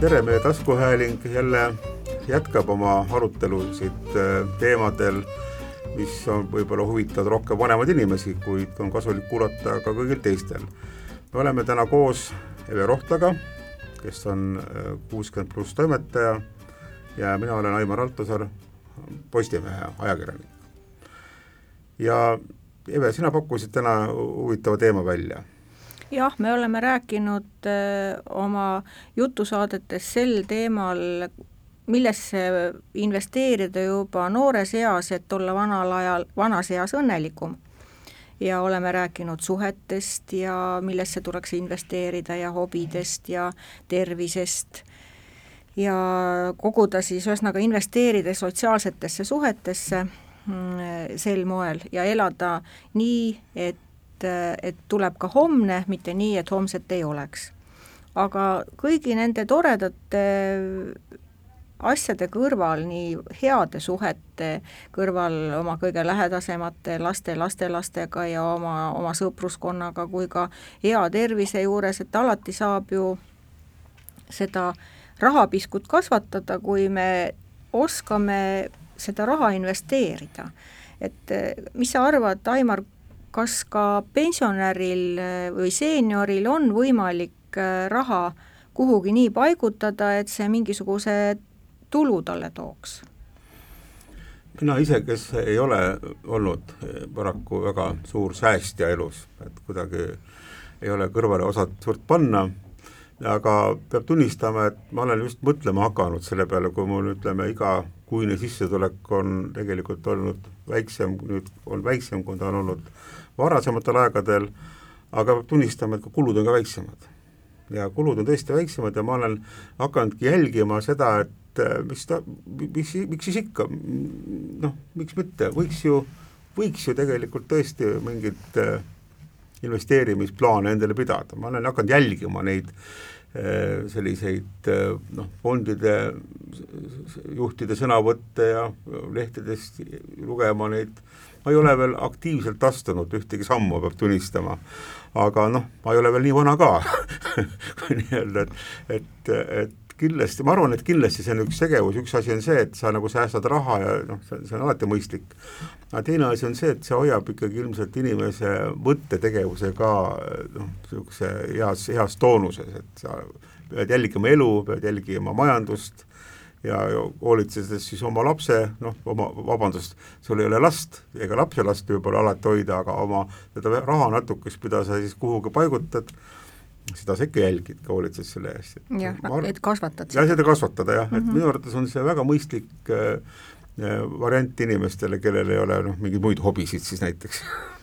tere, meie taskuhääling jälle jätkab oma arutelusid äh, teemadel, mis on võib-olla huvitavad rohkem vanemaid inimesi, kuid on kasulik kuulata ka kõigil teistel. me oleme täna koos Eve Rohtlaga, kes on äh, kuuskümmend pluss toimetaja ja mina olen Aimar Altosaar, Postimehe ajakirjanik. ja Eve, sina pakkusid täna huvitava teema välja jah, me oleme rääkinud äh, oma jutusaadetes sel teemal, millesse investeerida juba noores eas, et olla vanal ajal, vanas eas õnnelikum. ja oleme rääkinud suhetest ja millesse tuleks investeerida ja hobidest ja tervisest ja koguda siis ühesõnaga investeerida sotsiaalsetesse suhetesse mm, sel moel ja elada nii, et et, tuleb ka homne, mitte nii, et homset ei oleks. aga kõigi nende toredate asjade kõrval, nii heade suhete kõrval oma kõige lähedasemate laste, lastelastega ja oma, oma sõpruskonnaga kui ka hea tervise juures, et alati saab ju seda rahapiskut kasvatada, kui me oskame seda raha investeerida. et mis sa arvad, Aimar, kas ka pensionäril äh, või seenioril on võimalik äh, raha kuhugi nii paigutada, et see mingisuguse tulu talle tooks? mina ise, kes ei ole olnud äh, paraku väga suur säästja elus, et kuidagi ei ole kõrvale osanud suurt panna, aga peab tunnistama, et ma olen just mõtlema hakanud selle peale, kui mul ütleme, igakuine sissetulek on tegelikult olnud väiksem, nüüd on väiksem, kui ta on olnud varasematel aegadel, aga peab tunnistama, et ka kulud on ka väiksemad. ja kulud on tõesti väiksemad ja ma olen hakanudki jälgima seda, et äh, mis ta, miks, miks siis ikka, noh, miks mitte, võiks ju, võiks ju tegelikult tõesti mingit äh, investeerimisplaane endale pidada, ma olen hakanud jälgima neid äh, selliseid noh, fondide juhtide sõnavõtte ja lehtedest lugema neid ma ei ole veel aktiivselt astunud ühtegi sammu, peab tunnistama. aga noh, ma ei ole veel nii vana ka nii-öelda, et, et, et kindlasti, ma arvan, et kindlasti see on üks tegevus, üks asi on see, et sa nagu säästad raha ja noh, see, see on alati mõistlik. aga teine asi on see, et see hoiab ikkagi ilmselt inimese mõttetegevuse ka noh, niisuguse heas, heas toonuses, et sa pead jälgima elu, pead jälgima majandust ja hoolitsedes siis oma lapse, noh, oma, vabandust, sul ei ole last ega lapselast võib-olla alati hoida, aga oma seda raha natukest, mida sa siis kuhugi paigutad, seda sa ikka jälgid ka, hoolitsed selle eest. jah, et kasvatad seda. jah, seda kasvatada jah mm, -hmm. et mhm. minu arvates on see väga mõistlik äh, äh, variant inimestele, kellel ei ole noh, mingeid muid hobisid siis näiteks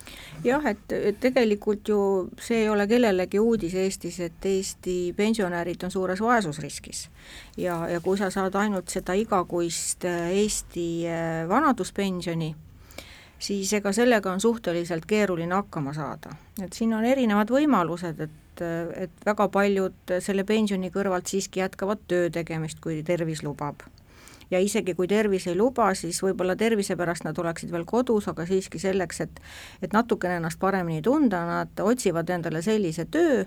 jah, et, tegelikult ju see ei ole kellelegi uudis Eestis, et Eesti pensionärid on suures vaesusriskis. ja, ja kui sa saad ainult seda igakuist äh, Eesti äh, vanaduspensioni, siis ega sellega on suhteliselt keeruline hakkama saada. et siin on erinevad võimalused, et, et väga paljud selle pensioni kõrvalt siiski jätkavad töö tegemist, kui tervis lubab ja isegi kui tervis ei luba, siis võib-olla tervise pärast nad oleksid veel kodus, aga siiski selleks, et et natukene ennast paremini tunda, nad otsivad endale sellise töö,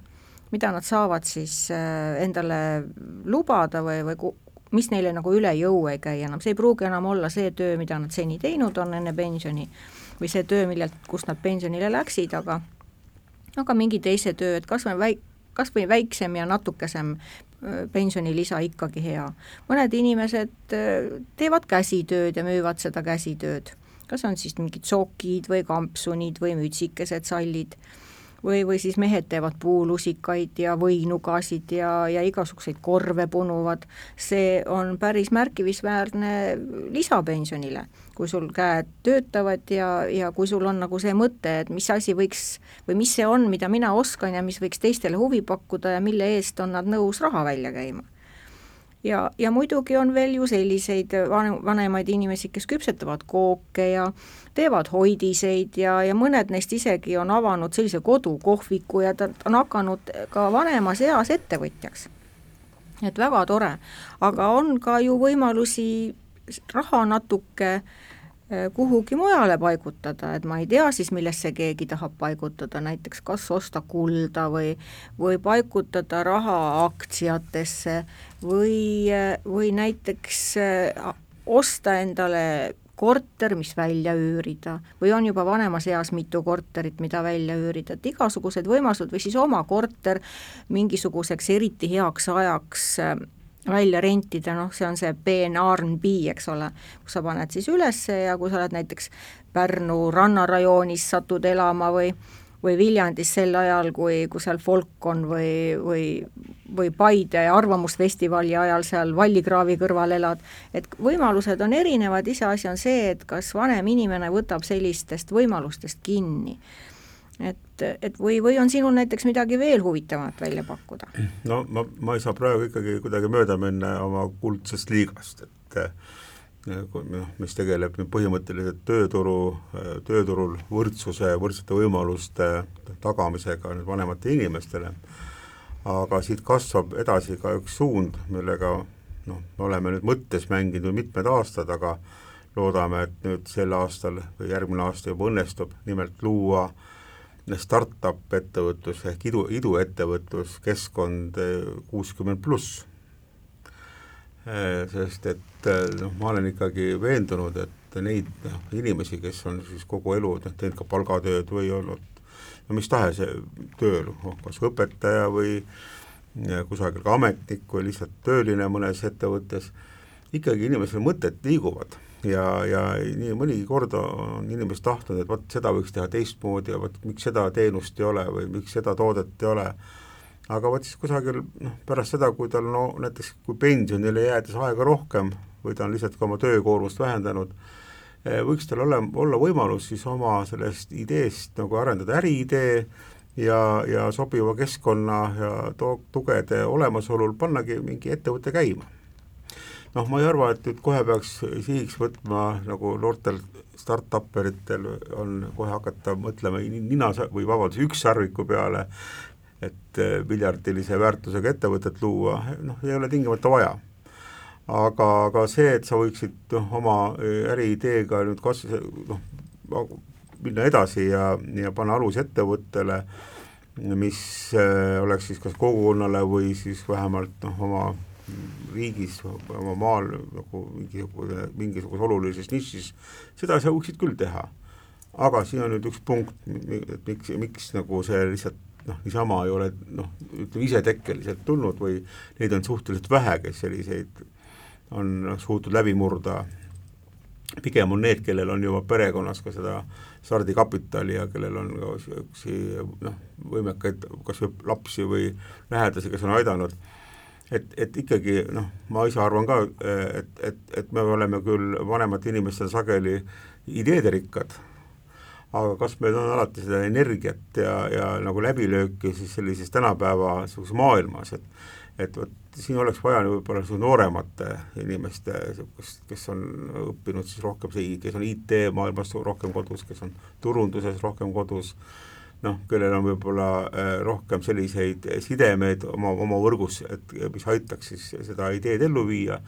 mida nad saavad siis äh, endale lubada või, või mis neile nagu üle jõu ei käi enam, see ei pruugi enam olla see töö, mida nad seni teinud on enne pensioni, või see töö, millelt, kust nad pensionile läksid, aga aga mingi teise töö, et kas või väik-, kas või väiksem ja natukesem pensionilisa ikkagi hea. mõned inimesed teevad käsitööd ja müüvad seda käsitööd, kas on siis mingid sokid või kampsunid või mütsikesed, sallid või, või siis mehed teevad puulusikaid ja võinugasid ja, ja igasuguseid korve punuvad, see on päris märkimisväärne lisapensionile, kui sul käed töötavad ja, ja kui sul on nagu see mõte, et mis asi võiks või mis see on, mida mina oskan ja mis võiks teistele huvi pakkuda ja mille eest on nad nõus raha välja käima ja, ja muidugi on veel ju selliseid vanem, vanemaid inimesi, kes küpsetavad kooke ja teevad hoidiseid ja, ja mõned neist isegi on avanud sellise kodukohviku ja ta on hakanud ka vanemas eas ettevõtjaks. et väga tore, aga on ka ju võimalusi raha natuke eh, kuhugi mujale paigutada, et ma ei tea siis, millesse keegi tahab paigutada, näiteks kas osta kulda või või paigutada raha aktsiatesse või, või näiteks eh, osta endale korter, mis välja üürida. Või on juba vanemas eas mitu korterit, mida välja üürida, et igasugused võimalused või siis oma korter mingisuguseks eriti heaks ajaks äh, välja rentida, noh, see on see Airbnb, eks ole, kus sa paned siis üles ja kui sa oled näiteks Pärnu rannarajoonis, satud elama või või Viljandis sel ajal, kui, kui seal folk on või, või, või Paide Arvamusfestivali ajal seal Vallikraavi kõrval elad, et võimalused on erinevad, iseasi on see, et kas vanem inimene võtab sellistest võimalustest kinni et, et või, või on sinul näiteks midagi veel huvitavamat välja pakkuda? no ma, ma ei saa praegu ikkagi kuidagi mööda minna oma kuldsest liigast, et noh, mis tegeleb nüüd põhimõtteliselt tööturu, tööturul võrdsuse, võrdsete võimaluste tagamisega nüüd vanematele inimestele, aga siit kasvab edasi ka üks suund, millega noh, me oleme nüüd mõttes mänginud mitmed aastad, aga loodame, et nüüd sel aastal või järgmine aasta juba õnnestub nimelt luua äh, startup ettevõtlus ehk idu, iduettevõtlus, keskkond eh, kuuskümmend pluss. Eh, sest et eh, noh, ma olen ikkagi veendunud, et neid noh, inimesi, kes on siis kogu elu noh, teinud ka palgatööd või olnud no mis tahes tööl, noh, kas õpetaja või kusagil ka ametnik või lihtsalt tööline mõnes ettevõttes, ikkagi inimesel mõtted liiguvad ja, ja nii mõnigi kord on inimesed tahtnud, et vot seda võiks teha teistmoodi ja vot miks seda teenust ei ole või miks seda toodet ei ole, aga vot siis kusagil noh, pärast seda, kui tal no näiteks kui pensionile jäädes aega rohkem või ta on lihtsalt ka oma töökoormust vähendanud, eh, võiks tal olla, olla võimalus siis oma sellest ideest nagu arendada äriidee ja, ja sobiva keskkonna ja to-, tugede olemasolul pannagi mingi ettevõte käima noh, ma ei arva, et nüüd kohe peaks sihiks võtma nagu noortel startup-eritel on kohe hakata mõtlema nina või vabandust, ükssarviku peale, et eh, miljardilise väärtusega ettevõtet luua, noh, ei ole tingimata vaja. aga, aga see, et sa võiksid noh, oma eh, äriideega nüüd kas-, noh, minna edasi ja, ja panna alus ettevõttele, mis äh, oleks siis kas kogukonnale või siis vähemalt noh, oma riigis, oma maal nagu mingisugune, mingisuguses olulises nišis, seda sa võiksid küll teha. aga siin on nüüd üks punkt, et miks, miks nagu see lihtsalt noh, niisama ei ole noh, ütleme isetekkeliselt tulnud või neid on suhteliselt vähe, kes selliseid on noh, suutnud läbi murda, pigem on need, kellel on juba perekonnas ka seda stardikapitali ja kellel on ka niisuguseid noh, võimekaid kas või lapsi või lähedasi, kes on aidanud et, et ikkagi noh, ma ise arvan ka, et, et, et me oleme küll vanemate inimestena sageli ideederikkad, aga kas meil on alati seda energiat ja, ja nagu läbilööki siis sellises tänapäeva niisuguses maailmas, et et vot siin oleks vaja võib-olla nooremate inimeste niisugust, kes on õppinud siis rohkem kes on IT-maailmas rohkem kodus, kes on turunduses rohkem kodus, noh, kellel on võib-olla äh, rohkem selliseid sidemeid oma, oma võrgus, et mis aitaks siis seda ideed ellu viia,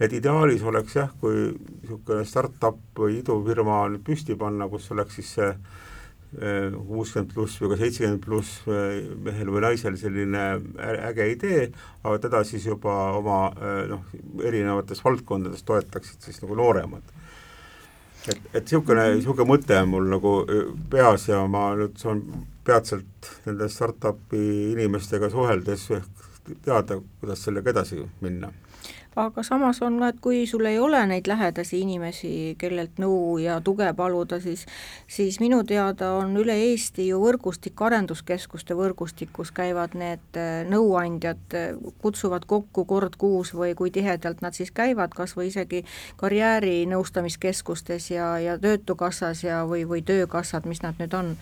et ideaalis oleks jah, kui niisugune startup või idufirma nüüd püsti panna, kus oleks siis see äh, kuuskümmend pluss või ka seitsekümmend pluss äh, mehel või naisel selline äge idee, aga teda siis juba oma noh, erinevates valdkondades toetaksid siis nagu nooremad et, et niisugune, niisugune mõte on mul nagu peas ja ma nüüd saan peatselt nende startup'i inimestega suheldes teada, kuidas sellega edasi minna aga samas on ka, et kui sul ei ole neid lähedasi inimesi, kellelt nõu ja tuge paluda, siis siis minu teada on üle Eesti ju võrgustik, arenduskeskuste võrgustikus käivad need äh, nõuandjad, äh, kutsuvad kokku kord kuus või kui tihedalt nad siis käivad, kas või isegi karjäärinõustamiskeskustes ja, ja Töötukassas ja, või, või Töökassad, mis nad nüüd on.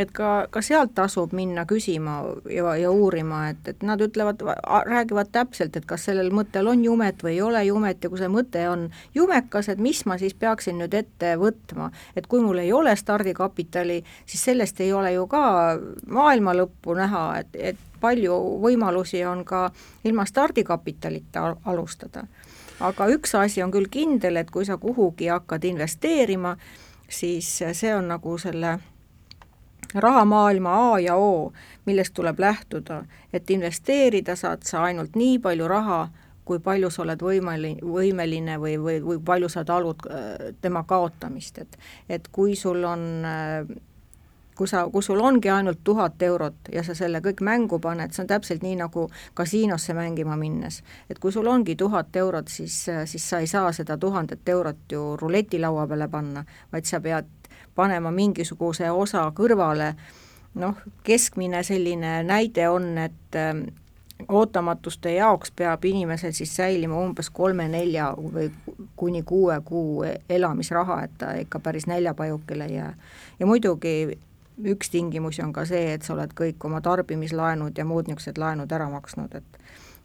Et ka, ka sealt tasub minna küsima ja, ja uurima, et, et nad ütlevad, räägivad täpselt, et kas sellel mõttel on jumet või ei ole jumet ja kui see mõte on jumekas, et mis ma siis peaksin nüüd ette võtma. et kui mul ei ole stardikapitali, siis sellest ei ole ju ka maailma lõppu näha, et, et palju võimalusi on ka ilma stardikapitalita alustada aga üks asi on küll kindel, et kui sa kuhugi hakkad investeerima, siis see on nagu selle rahamaailma A ja O, millest tuleb lähtuda, et investeerida saad sa ainult nii palju raha, kui palju sa oled võimeline, võimeline või, või, või palju sa talud äh, tema kaotamist, et et kui sul on äh, kui sa, kui sul ongi ainult tuhat eurot ja sa selle kõik mängu paned, see on täpselt nii, nagu kasiinosse mängima minnes. et kui sul ongi tuhat eurot, siis, siis sa ei saa seda tuhandet eurot ju ruletilaua peale panna, vaid sa pead panema mingisuguse osa kõrvale, noh, keskmine selline näide on, et ootamatuste jaoks peab inimesel siis säilima umbes kolme-nelja või kuni kuue kuu elamisraha, et ta ikka päris näljapajukile ei jää. ja muidugi üks tingimusi on ka see, et sa oled kõik oma tarbimislaenud ja muud niisugused laenud ära maksnud, et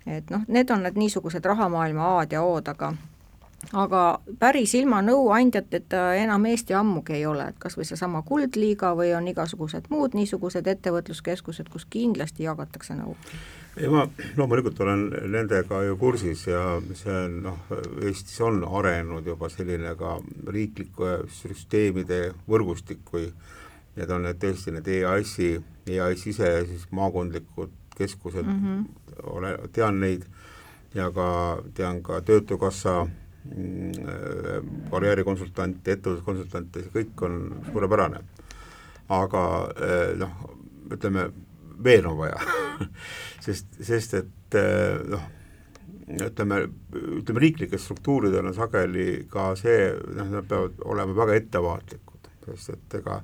et noh, need on need niisugused rahamaailma A-d ja O-d, aga aga päris ilma nõuandjateta enam Eesti ammugi ei ole, et kas või seesama Kuldliiga või on igasugused muud niisugused ettevõtluskeskused, kus kindlasti jagatakse nõu. Ei ma loomulikult olen nendega ju kursis ja see on noh, Eestis on arenenud juba selline ka riiklike süsteemide võrgustik või need on need tõesti need EAS-i, EAS ise siis maakondlikud keskused mm, -hmm. ole, tean neid ja ka tean ka Töötukassa mm, karjäärikonsultante, ettevõtluskonsultante, see kõik on suurepärane. aga eh, noh, ütleme, veel on vaja sest, sest et eh, noh, ütleme, ütleme riiklikel struktuuridel on sageli ka see, noh, nad peavad olema väga ettevaatlikud, sest et ega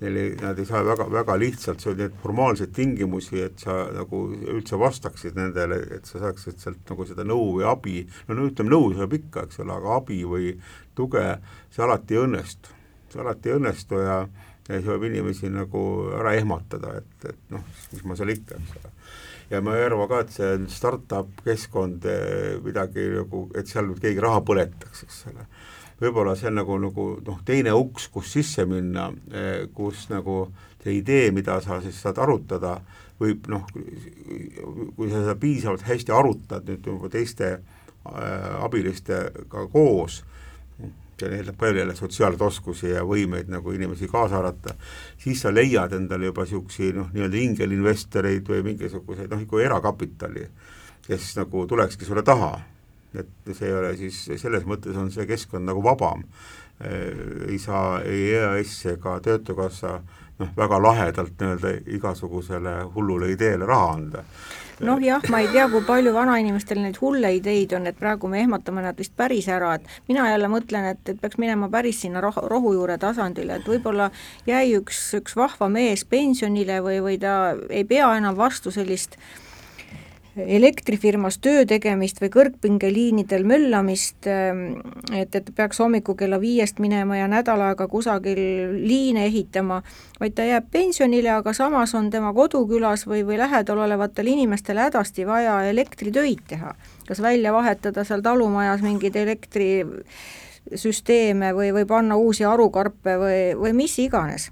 neil ei, nad ei saa väga, väga lihtsalt, see on neid formaalseid tingimusi, et sa nagu üldse vastaksid nendele, et sa saaksid sealt nagu seda nõu või abi, no no ütleme, nõu saab ikka, eks ole, aga abi või tuge, see alati ei õnnestu. see alati ei õnnestu ja, siis võib inimesi nagu ära ehmatada, et, et noh, mis ma seal ikka, eks ole. Ja ma ei arva ka, et see startup keskkond eh, midagi nagu, et seal nüüd keegi raha põletaks, eks ole. Võib-olla see on nagu, nagu noh, teine uks, kus sisse minna, eh, kus nagu see idee, mida sa siis saad arutada, võib noh, kui sa seda piisavalt hästi arutad nüüd juba teiste äh, abilistega koos, see eeldab palju jälle sotsiaalseid oskusi ja võimeid nagu inimesi kaasa haarata, siis sa leiad endale juba niisuguseid noh, nii-öelda ingelinvestoreid või mingisuguseid noh, ikka erakapitali, kes nagu tulekski sulle taha et see ei ole siis, selles mõttes on see keskkond nagu vabam. Äh, ei saa ei EAS ega Töötukassa noh, väga lahedalt nii-öelda igasugusele hullule ideele raha anda noh jah, ma ei tea, kui palju vanainimestel neid hulle ideid on, et praegu me ehmatame nad vist päris ära, et mina jälle mõtlen, et, et peaks minema päris sinna roh-, rohujuure tasandile, et võib-olla jäi üks, üks vahva mees pensionile või, või ta ei pea enam vastu sellist äh, elektrifirmas töö tegemist või kõrgpingeliinidel möllamist, ähm, et, et peaks hommikul kella viiest minema ja nädal aega kusagil liine ehitama, vaid ta jääb pensionile, aga samas on tema kodukülas või, või lähedal olevatel inimestel hädasti vaja elektritöid teha. kas välja vahetada seal talumajas mingeid elektrisüsteeme või, või panna uusi harukarpe või, või mis iganes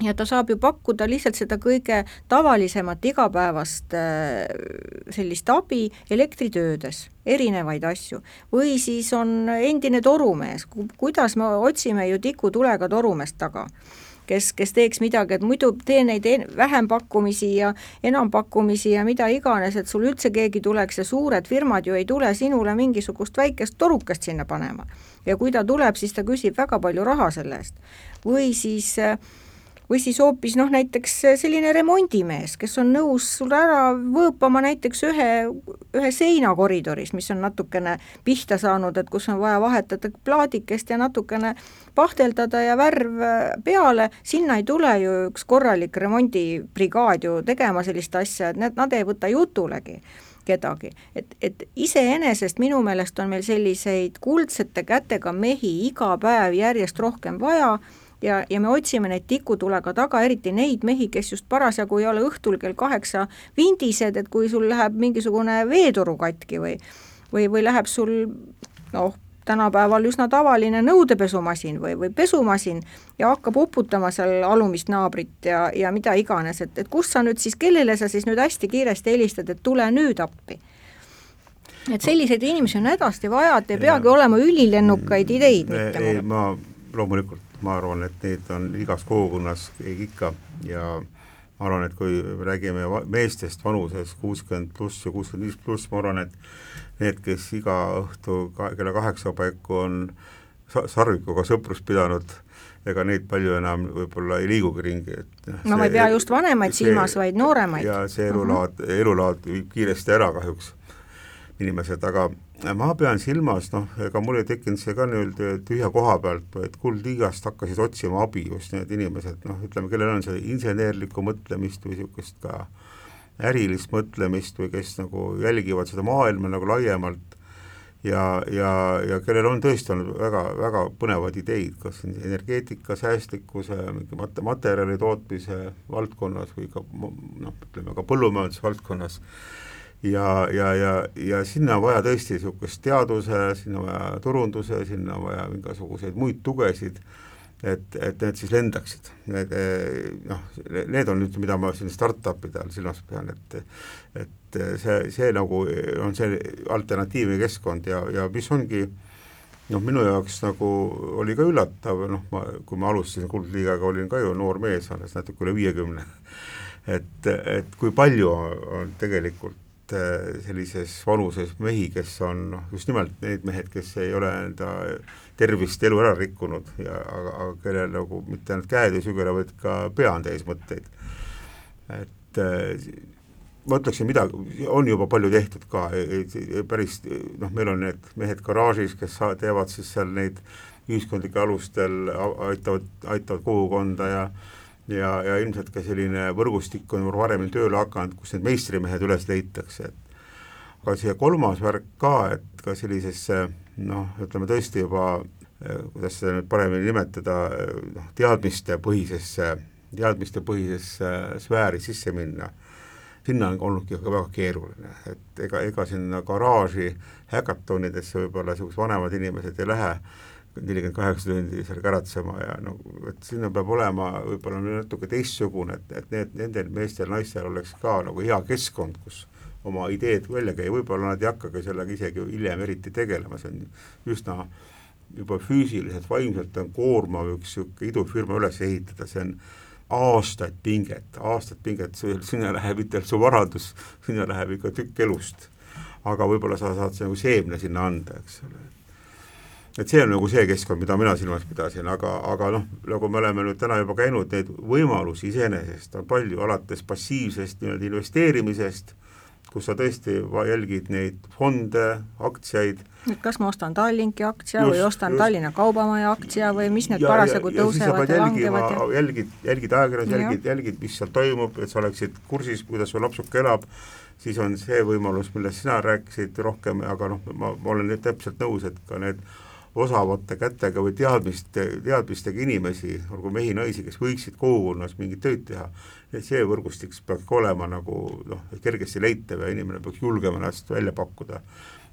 ja ta saab ju pakkuda lihtsalt seda kõige tavalisemat igapäevast äh, sellist abi elektritöödes, erinevaid asju. või siis on endine torumees, kuidas me otsime ju tikutulega torumeest taga kes, kes teeks midagi, et muidu tee neid vähempakkumisi ja enampakkumisi ja mida iganes, et sul üldse keegi tuleks ja suured firmad ju ei tule sinule mingisugust väikest torukest sinna panema. ja kui ta tuleb, siis ta küsib väga palju raha selle eest. või siis äh, või siis hoopis noh, näiteks selline remondimees, kes on nõus sul ära võõpama näiteks ühe, ühe seina koridoris, mis on natukene pihta saanud, et kus on vaja vahetada plaadikest ja natukene pahteldada ja värv peale, sinna ei tule ju üks korralik remondibrigaad ju tegema sellist asja, et need, nad ei võta jutulegi kedagi. et, et iseenesest minu meelest on meil selliseid kuldsete kätega mehi iga päev järjest rohkem vaja ja, ja me otsime neid tikutulega taga, eriti neid mehi, kes just parasjagu ei ole õhtul kell kaheksa vindised, et kui sul läheb mingisugune veetoru katki või või, või läheb sul noh, tänapäeval üsna tavaline nõudepesumasin või, või pesumasin ja hakkab uputama seal alumist naabrit ja, ja mida iganes, et, et kus sa nüüd siis, kellele sa siis nüüd hästi kiiresti helistad, et tule nüüd appi? Et selliseid inimesi on hädasti vaja, et ei peagi olema ülilennukaid ideid ei, ma loomulikult, ma arvan, et neid on igas kogukonnas ikka ja ma arvan, et kui me räägime meestest vanuses kuuskümmend pluss ja kuuskümmend viis pluss, ma arvan, et need, kes iga õhtu ka, kella kaheksa paiku on sa-, sarvikuga sõprust pidanud, ega neid palju enam võib-olla ei liigugi ringi, et noh, no ma ei pea just vanemaid see, silmas, vaid nooremaid. ja see elulaad uh, -huh. elulaad viib kiiresti ära kahjuks inimesed, aga ma pean silmas, noh, ega mul ei tekkinud see ka nii-öelda tühja koha pealt, vaid Kuldliigast hakkasid otsima abi just need inimesed, noh, ütleme, kellel on see insenerlikku mõtlemist või niisugust ka ärilist mõtlemist või kes nagu jälgivad seda maailma nagu laiemalt ja, ja, ja kellel on tõesti olnud väga, väga põnevaid ideid, kas energeetika, säästlikkuse, mingi mat-, materjali tootmise valdkonnas või ka noh, ütleme ka põllumajandusvaldkonnas ja, ja, ja, ja sinna on vaja tõesti niisugust teaduse, sinna on vaja turunduse, sinna on vaja mingisuguseid muid tugesid, et, et need siis lendaksid. Need noh, need on nüüd, mida ma siin startup'ide all silmas pean, et et see, see nagu on see alternatiivne keskkond ja, ja mis ongi noh, minu jaoks nagu oli ka üllatav, noh ma, kui ma alustasin Kuldliigaga, olin ka ju noor mees, alles natuke üle viiekümne, et, et kui palju on tegelikult Äh, sellises vanuses mehi, kes on noh, just nimelt need mehed, kes ei ole enda tervist, elu ära rikkunud ja aga, aga kellel nagu mitte ainult käed ei sügele, vaid ka pea on täis mõtteid. et äh, ma ütleksin, midagi, on juba palju tehtud ka, päris noh, meil on need mehed garaažis, kes teevad siis seal neid ühiskondlike alustel, aitavad, aitavad kogukonda ja ja, ja ilmselt ka selline võrgustik on varemini tööle hakanud, kus need meistrimehed üles leitakse, et aga siia kolmas värk ka, et ka sellisesse noh, ütleme tõesti juba kuidas seda nüüd paremini nimetada, noh, teadmistepõhisesse, teadmistepõhisesse sfääri sisse minna, sinna on olnudki väga keeruline, et ega, ega sinna garaaži häkatonidesse võib-olla niisugused vanemad inimesed ei lähe, nelikümmend kaheksa tundi seal käratsema ja no et sinna peab olema võib-olla natuke teistsugune, et, et need, nendel meestel-naistel oleks ka nagu hea keskkond, kus oma ideed välja käia, võib-olla nad ei hakkagi sellega isegi hiljem eriti tegelema, see on üsna juba füüsiliselt, vaimselt on koormav üks niisugune idufirma üles ehitada, see on aastaid pinget, aastaid pinget, sinna läheb mitte su varandus, sinna läheb ikka tükk elust. aga võib-olla sa saad nagu seemne sinna anda, eks ole et see on nagu see keskkond, mida mina silmas pidasin, aga, aga noh, nagu me oleme nüüd täna juba käinud, neid võimalusi iseenesest on palju, alates passiivsest nii-öelda investeerimisest, kus sa tõesti jälgid neid fonde, aktsiaid. et kas ma ostan Tallinki aktsia just, või ostan just. Tallinna Kaubamaja aktsia või mis need parasjagu tõusevad ja langevad ja jälgid, jälgid ajakirjandust, jälgid, jälgid, mis seal toimub, et sa oleksid kursis, kuidas su lapsuke elab, siis on see võimalus, millest sina rääkisid rohkem, aga noh, ma, ma olen täpselt nõus, et ka need osavate kätega või teadmiste, teadmistega inimesi, olgu mehi-naisi, kes võiksid kogukonnas mingit tööd teha, et see võrgustik peaks olema nagu noh, kergesti leitav ja inimene peaks julgema ennast välja pakkuda.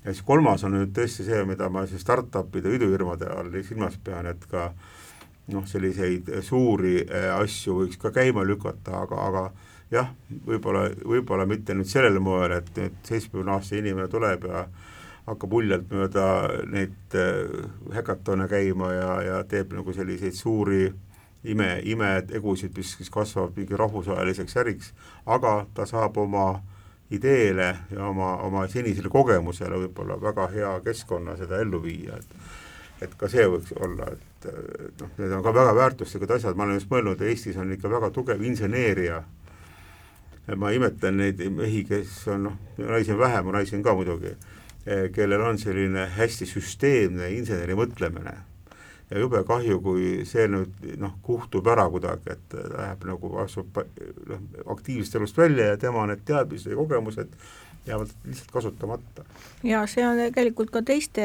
ja siis kolmas on nüüd tõesti see, mida ma siis startup'ide, idufirmade all silmas pean, et ka noh, selliseid suuri äh, asju võiks ka käima lükata, aga, aga jah, võib-olla, võib-olla mitte nüüd sellel moel, et nüüd seitsmekümne aastane inimene tuleb ja hakkab uljalt mööda neid häkatone äh, käima ja, ja teeb nagu selliseid suuri ime, imetegusid, mis siis kasvavad mingi rahvusvaheliseks äriks, aga ta saab oma ideele ja oma, oma senisele kogemusele võib-olla väga hea keskkonna seda ellu viia, et et ka see võiks olla, et noh, need on ka väga väärtuslikud asjad, ma olen just mõelnud, Eestis on ikka väga tugev inseneeria, ma imetlen neid mehi, kes on noh, naisi on vähem, naisi on ka muidugi. Eh, kellel on selline hästi süsteemne inseneri mõtlemine. Ja jube kahju, kui see nüüd noh, kuhtub ära kuidagi, et läheb nagu, astub noh, aktiivsest elust välja ja tema need teadmised ja kogemused jäävad lihtsalt kasutamata. ja see on tegelikult ka teiste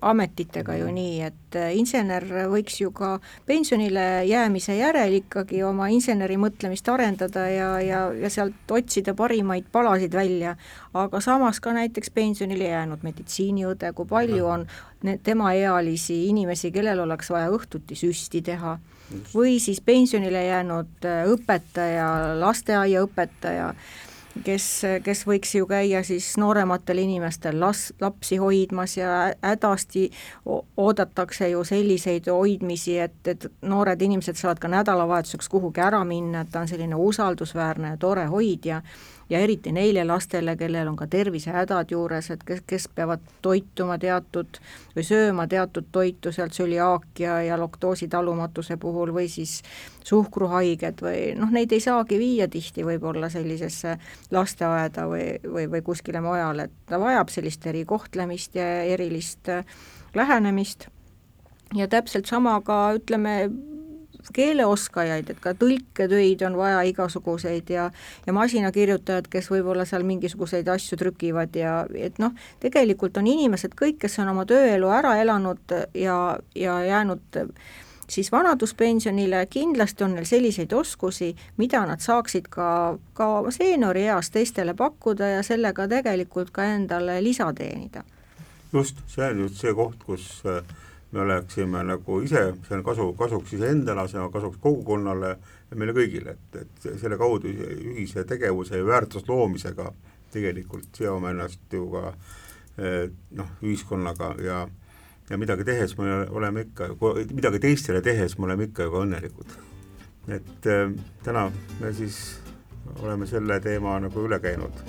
ametitega ju nii, et äh, insener võiks ju ka pensionile jäämise järel ikkagi oma inseneri mõtlemist arendada ja, ja, ja sealt otsida parimaid palasid välja, aga samas ka näiteks pensionile jäänud meditsiiniõde, kui palju on temaealisi inimesi, kellel oleks vaja õhtuti süsti teha, või siis pensionile jäänud äh, õpetaja, lasteaiaõpetaja, kes, kes võiks ju käia siis noorematel inimestel las-, lapsi hoidmas ja hädasti oodatakse ju selliseid hoidmisi, et, et noored inimesed saavad ka nädalavahetuseks kuhugi ära minna, et ta on selline usaldusväärne ja tore hoidja ja eriti neile lastele, kellel on ka tervisehädad juures, et kes, kes peavad toituma teatud või sööma teatud toitu sealt tsüliaakia ja laktoositalumatuse puhul või siis suhkruhaiged või noh, neid ei saagi viia tihti võib-olla sellisesse lasteaeda või, või, või kuskile mujale, et ta vajab sellist erikohtlemist ja erilist lähenemist. Ja täpselt sama ka ütleme, keeleoskajaid, et ka tõlketöid on vaja igasuguseid ja ja masinakirjutajad, kes võib-olla seal mingisuguseid asju trükivad ja et noh, tegelikult on inimesed kõik, kes on oma tööelu ära elanud ja, ja jäänud siis vanaduspensionile, kindlasti on neil selliseid oskusi, mida nad saaksid ka, ka seeniorieas teistele pakkuda ja sellega tegelikult ka endale lisa teenida. just, see on just see koht, kus äh, me oleksime nagu ise, see on kasu, kasuks iseendale, see on kasuks kogukonnale ja meile kõigile, et, et selle kaudu ühise tegevuse ja väärtuse loomisega tegelikult seome ennast ju ka eh, noh, ühiskonnaga ja ja midagi tehes me oleme ikka, midagi teistele tehes me oleme ikka ju ka õnnelikud. et äh, täna me siis oleme selle teema nagu üle käinud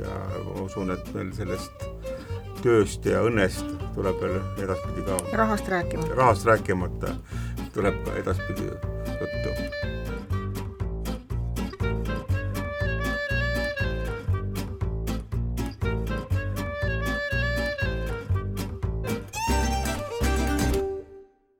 ja ma usun, et meil sellest tööst ja õnnest tuleb veel edaspidi ka rahast rääkimata, rahast rääkimata. Tuleb ka edaspidi juttu